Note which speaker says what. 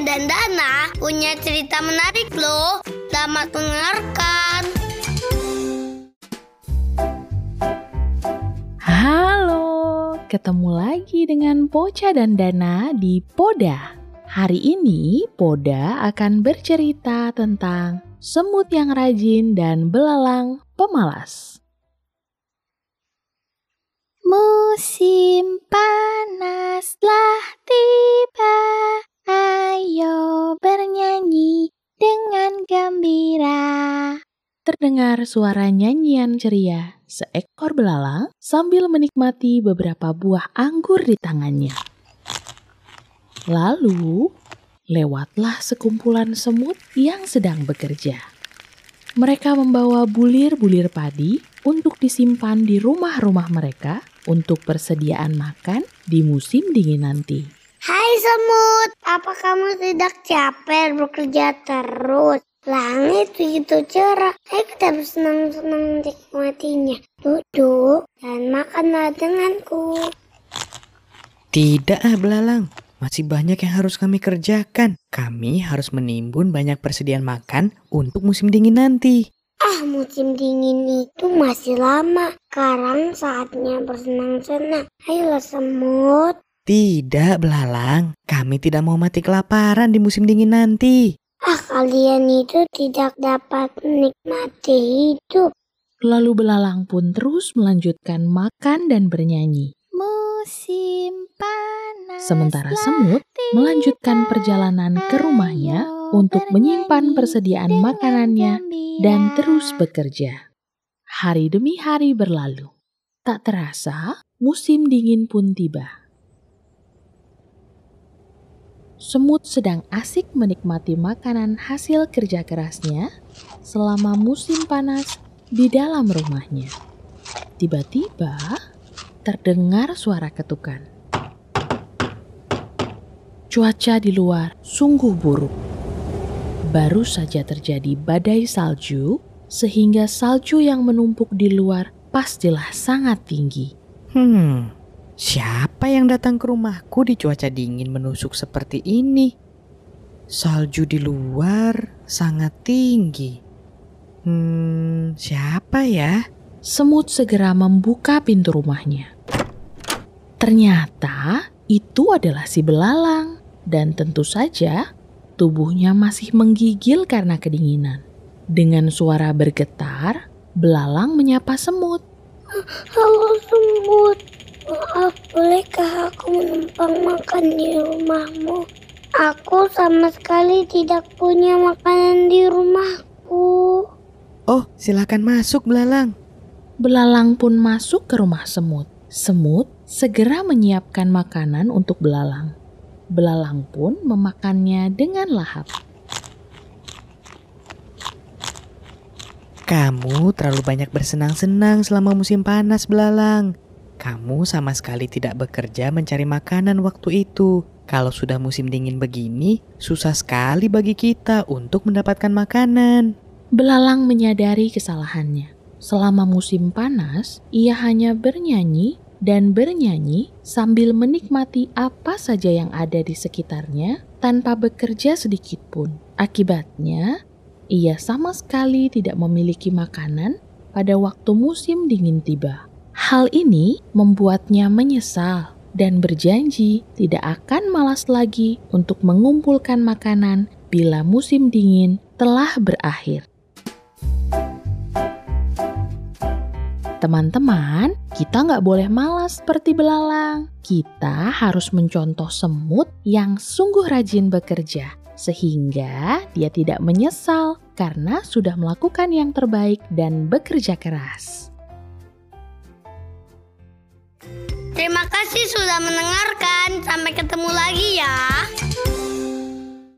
Speaker 1: dan Dana punya cerita menarik loh. Selamat mendengarkan.
Speaker 2: Halo, ketemu lagi dengan Poca dan Dana di Poda. Hari ini Poda akan bercerita tentang semut yang rajin dan belalang pemalas.
Speaker 3: Musim panaslah tiba, bernyanyi dengan gembira.
Speaker 2: Terdengar suara nyanyian ceria seekor belalang sambil menikmati beberapa buah anggur di tangannya. Lalu, lewatlah sekumpulan semut yang sedang bekerja. Mereka membawa bulir-bulir padi untuk disimpan di rumah-rumah mereka untuk persediaan makan di musim dingin nanti.
Speaker 1: Hai semut, apa kamu tidak capek bekerja terus? Langit begitu cerah, ayo kita bersenang-senang menikmatinya. Duduk dan makanlah denganku.
Speaker 4: Tidak ah belalang, masih banyak yang harus kami kerjakan. Kami harus menimbun banyak persediaan makan untuk musim dingin nanti.
Speaker 1: Ah, musim dingin itu masih lama. Sekarang saatnya bersenang-senang. Ayolah semut.
Speaker 4: Tidak belalang, kami tidak mau mati kelaparan di musim dingin nanti.
Speaker 1: Ah, kalian itu tidak dapat menikmati hidup.
Speaker 2: Lalu belalang pun terus melanjutkan makan dan bernyanyi.
Speaker 3: Musim panas.
Speaker 2: Sementara semut melanjutkan perjalanan ke rumahnya untuk menyimpan persediaan makanannya dan terus bekerja. Hari demi hari berlalu. Tak terasa, musim dingin pun tiba. Semut sedang asik menikmati makanan hasil kerja kerasnya selama musim panas di dalam rumahnya. Tiba-tiba terdengar suara ketukan. Cuaca di luar sungguh buruk. Baru saja terjadi badai salju, sehingga salju yang menumpuk di luar pastilah sangat tinggi.
Speaker 4: Hmm, siapa yang datang ke rumahku di cuaca dingin menusuk seperti ini? Salju di luar sangat tinggi. Hmm, siapa ya?
Speaker 2: Semut segera membuka pintu rumahnya. Ternyata itu adalah si belalang, dan tentu saja tubuhnya masih menggigil karena kedinginan. Dengan suara bergetar, belalang menyapa semut.
Speaker 1: Halo semut, maaf bolehkah aku menumpang makan di rumahmu? Aku sama sekali tidak punya makanan di rumahku.
Speaker 4: Oh, silakan masuk belalang.
Speaker 2: Belalang pun masuk ke rumah semut. Semut segera menyiapkan makanan untuk belalang. Belalang pun memakannya dengan lahap.
Speaker 4: Kamu terlalu banyak bersenang-senang selama musim panas belalang. Kamu sama sekali tidak bekerja mencari makanan waktu itu. Kalau sudah musim dingin begini, susah sekali bagi kita untuk mendapatkan makanan.
Speaker 2: Belalang menyadari kesalahannya. Selama musim panas, ia hanya bernyanyi dan bernyanyi sambil menikmati apa saja yang ada di sekitarnya tanpa bekerja sedikit pun. Akibatnya, ia sama sekali tidak memiliki makanan pada waktu musim dingin tiba. Hal ini membuatnya menyesal dan berjanji tidak akan malas lagi untuk mengumpulkan makanan bila musim dingin telah berakhir. Teman-teman, kita nggak boleh malas seperti belalang. Kita harus mencontoh semut yang sungguh rajin bekerja, sehingga dia tidak menyesal karena sudah melakukan yang terbaik dan bekerja keras.
Speaker 1: Terima kasih sudah mendengarkan. Sampai ketemu lagi ya.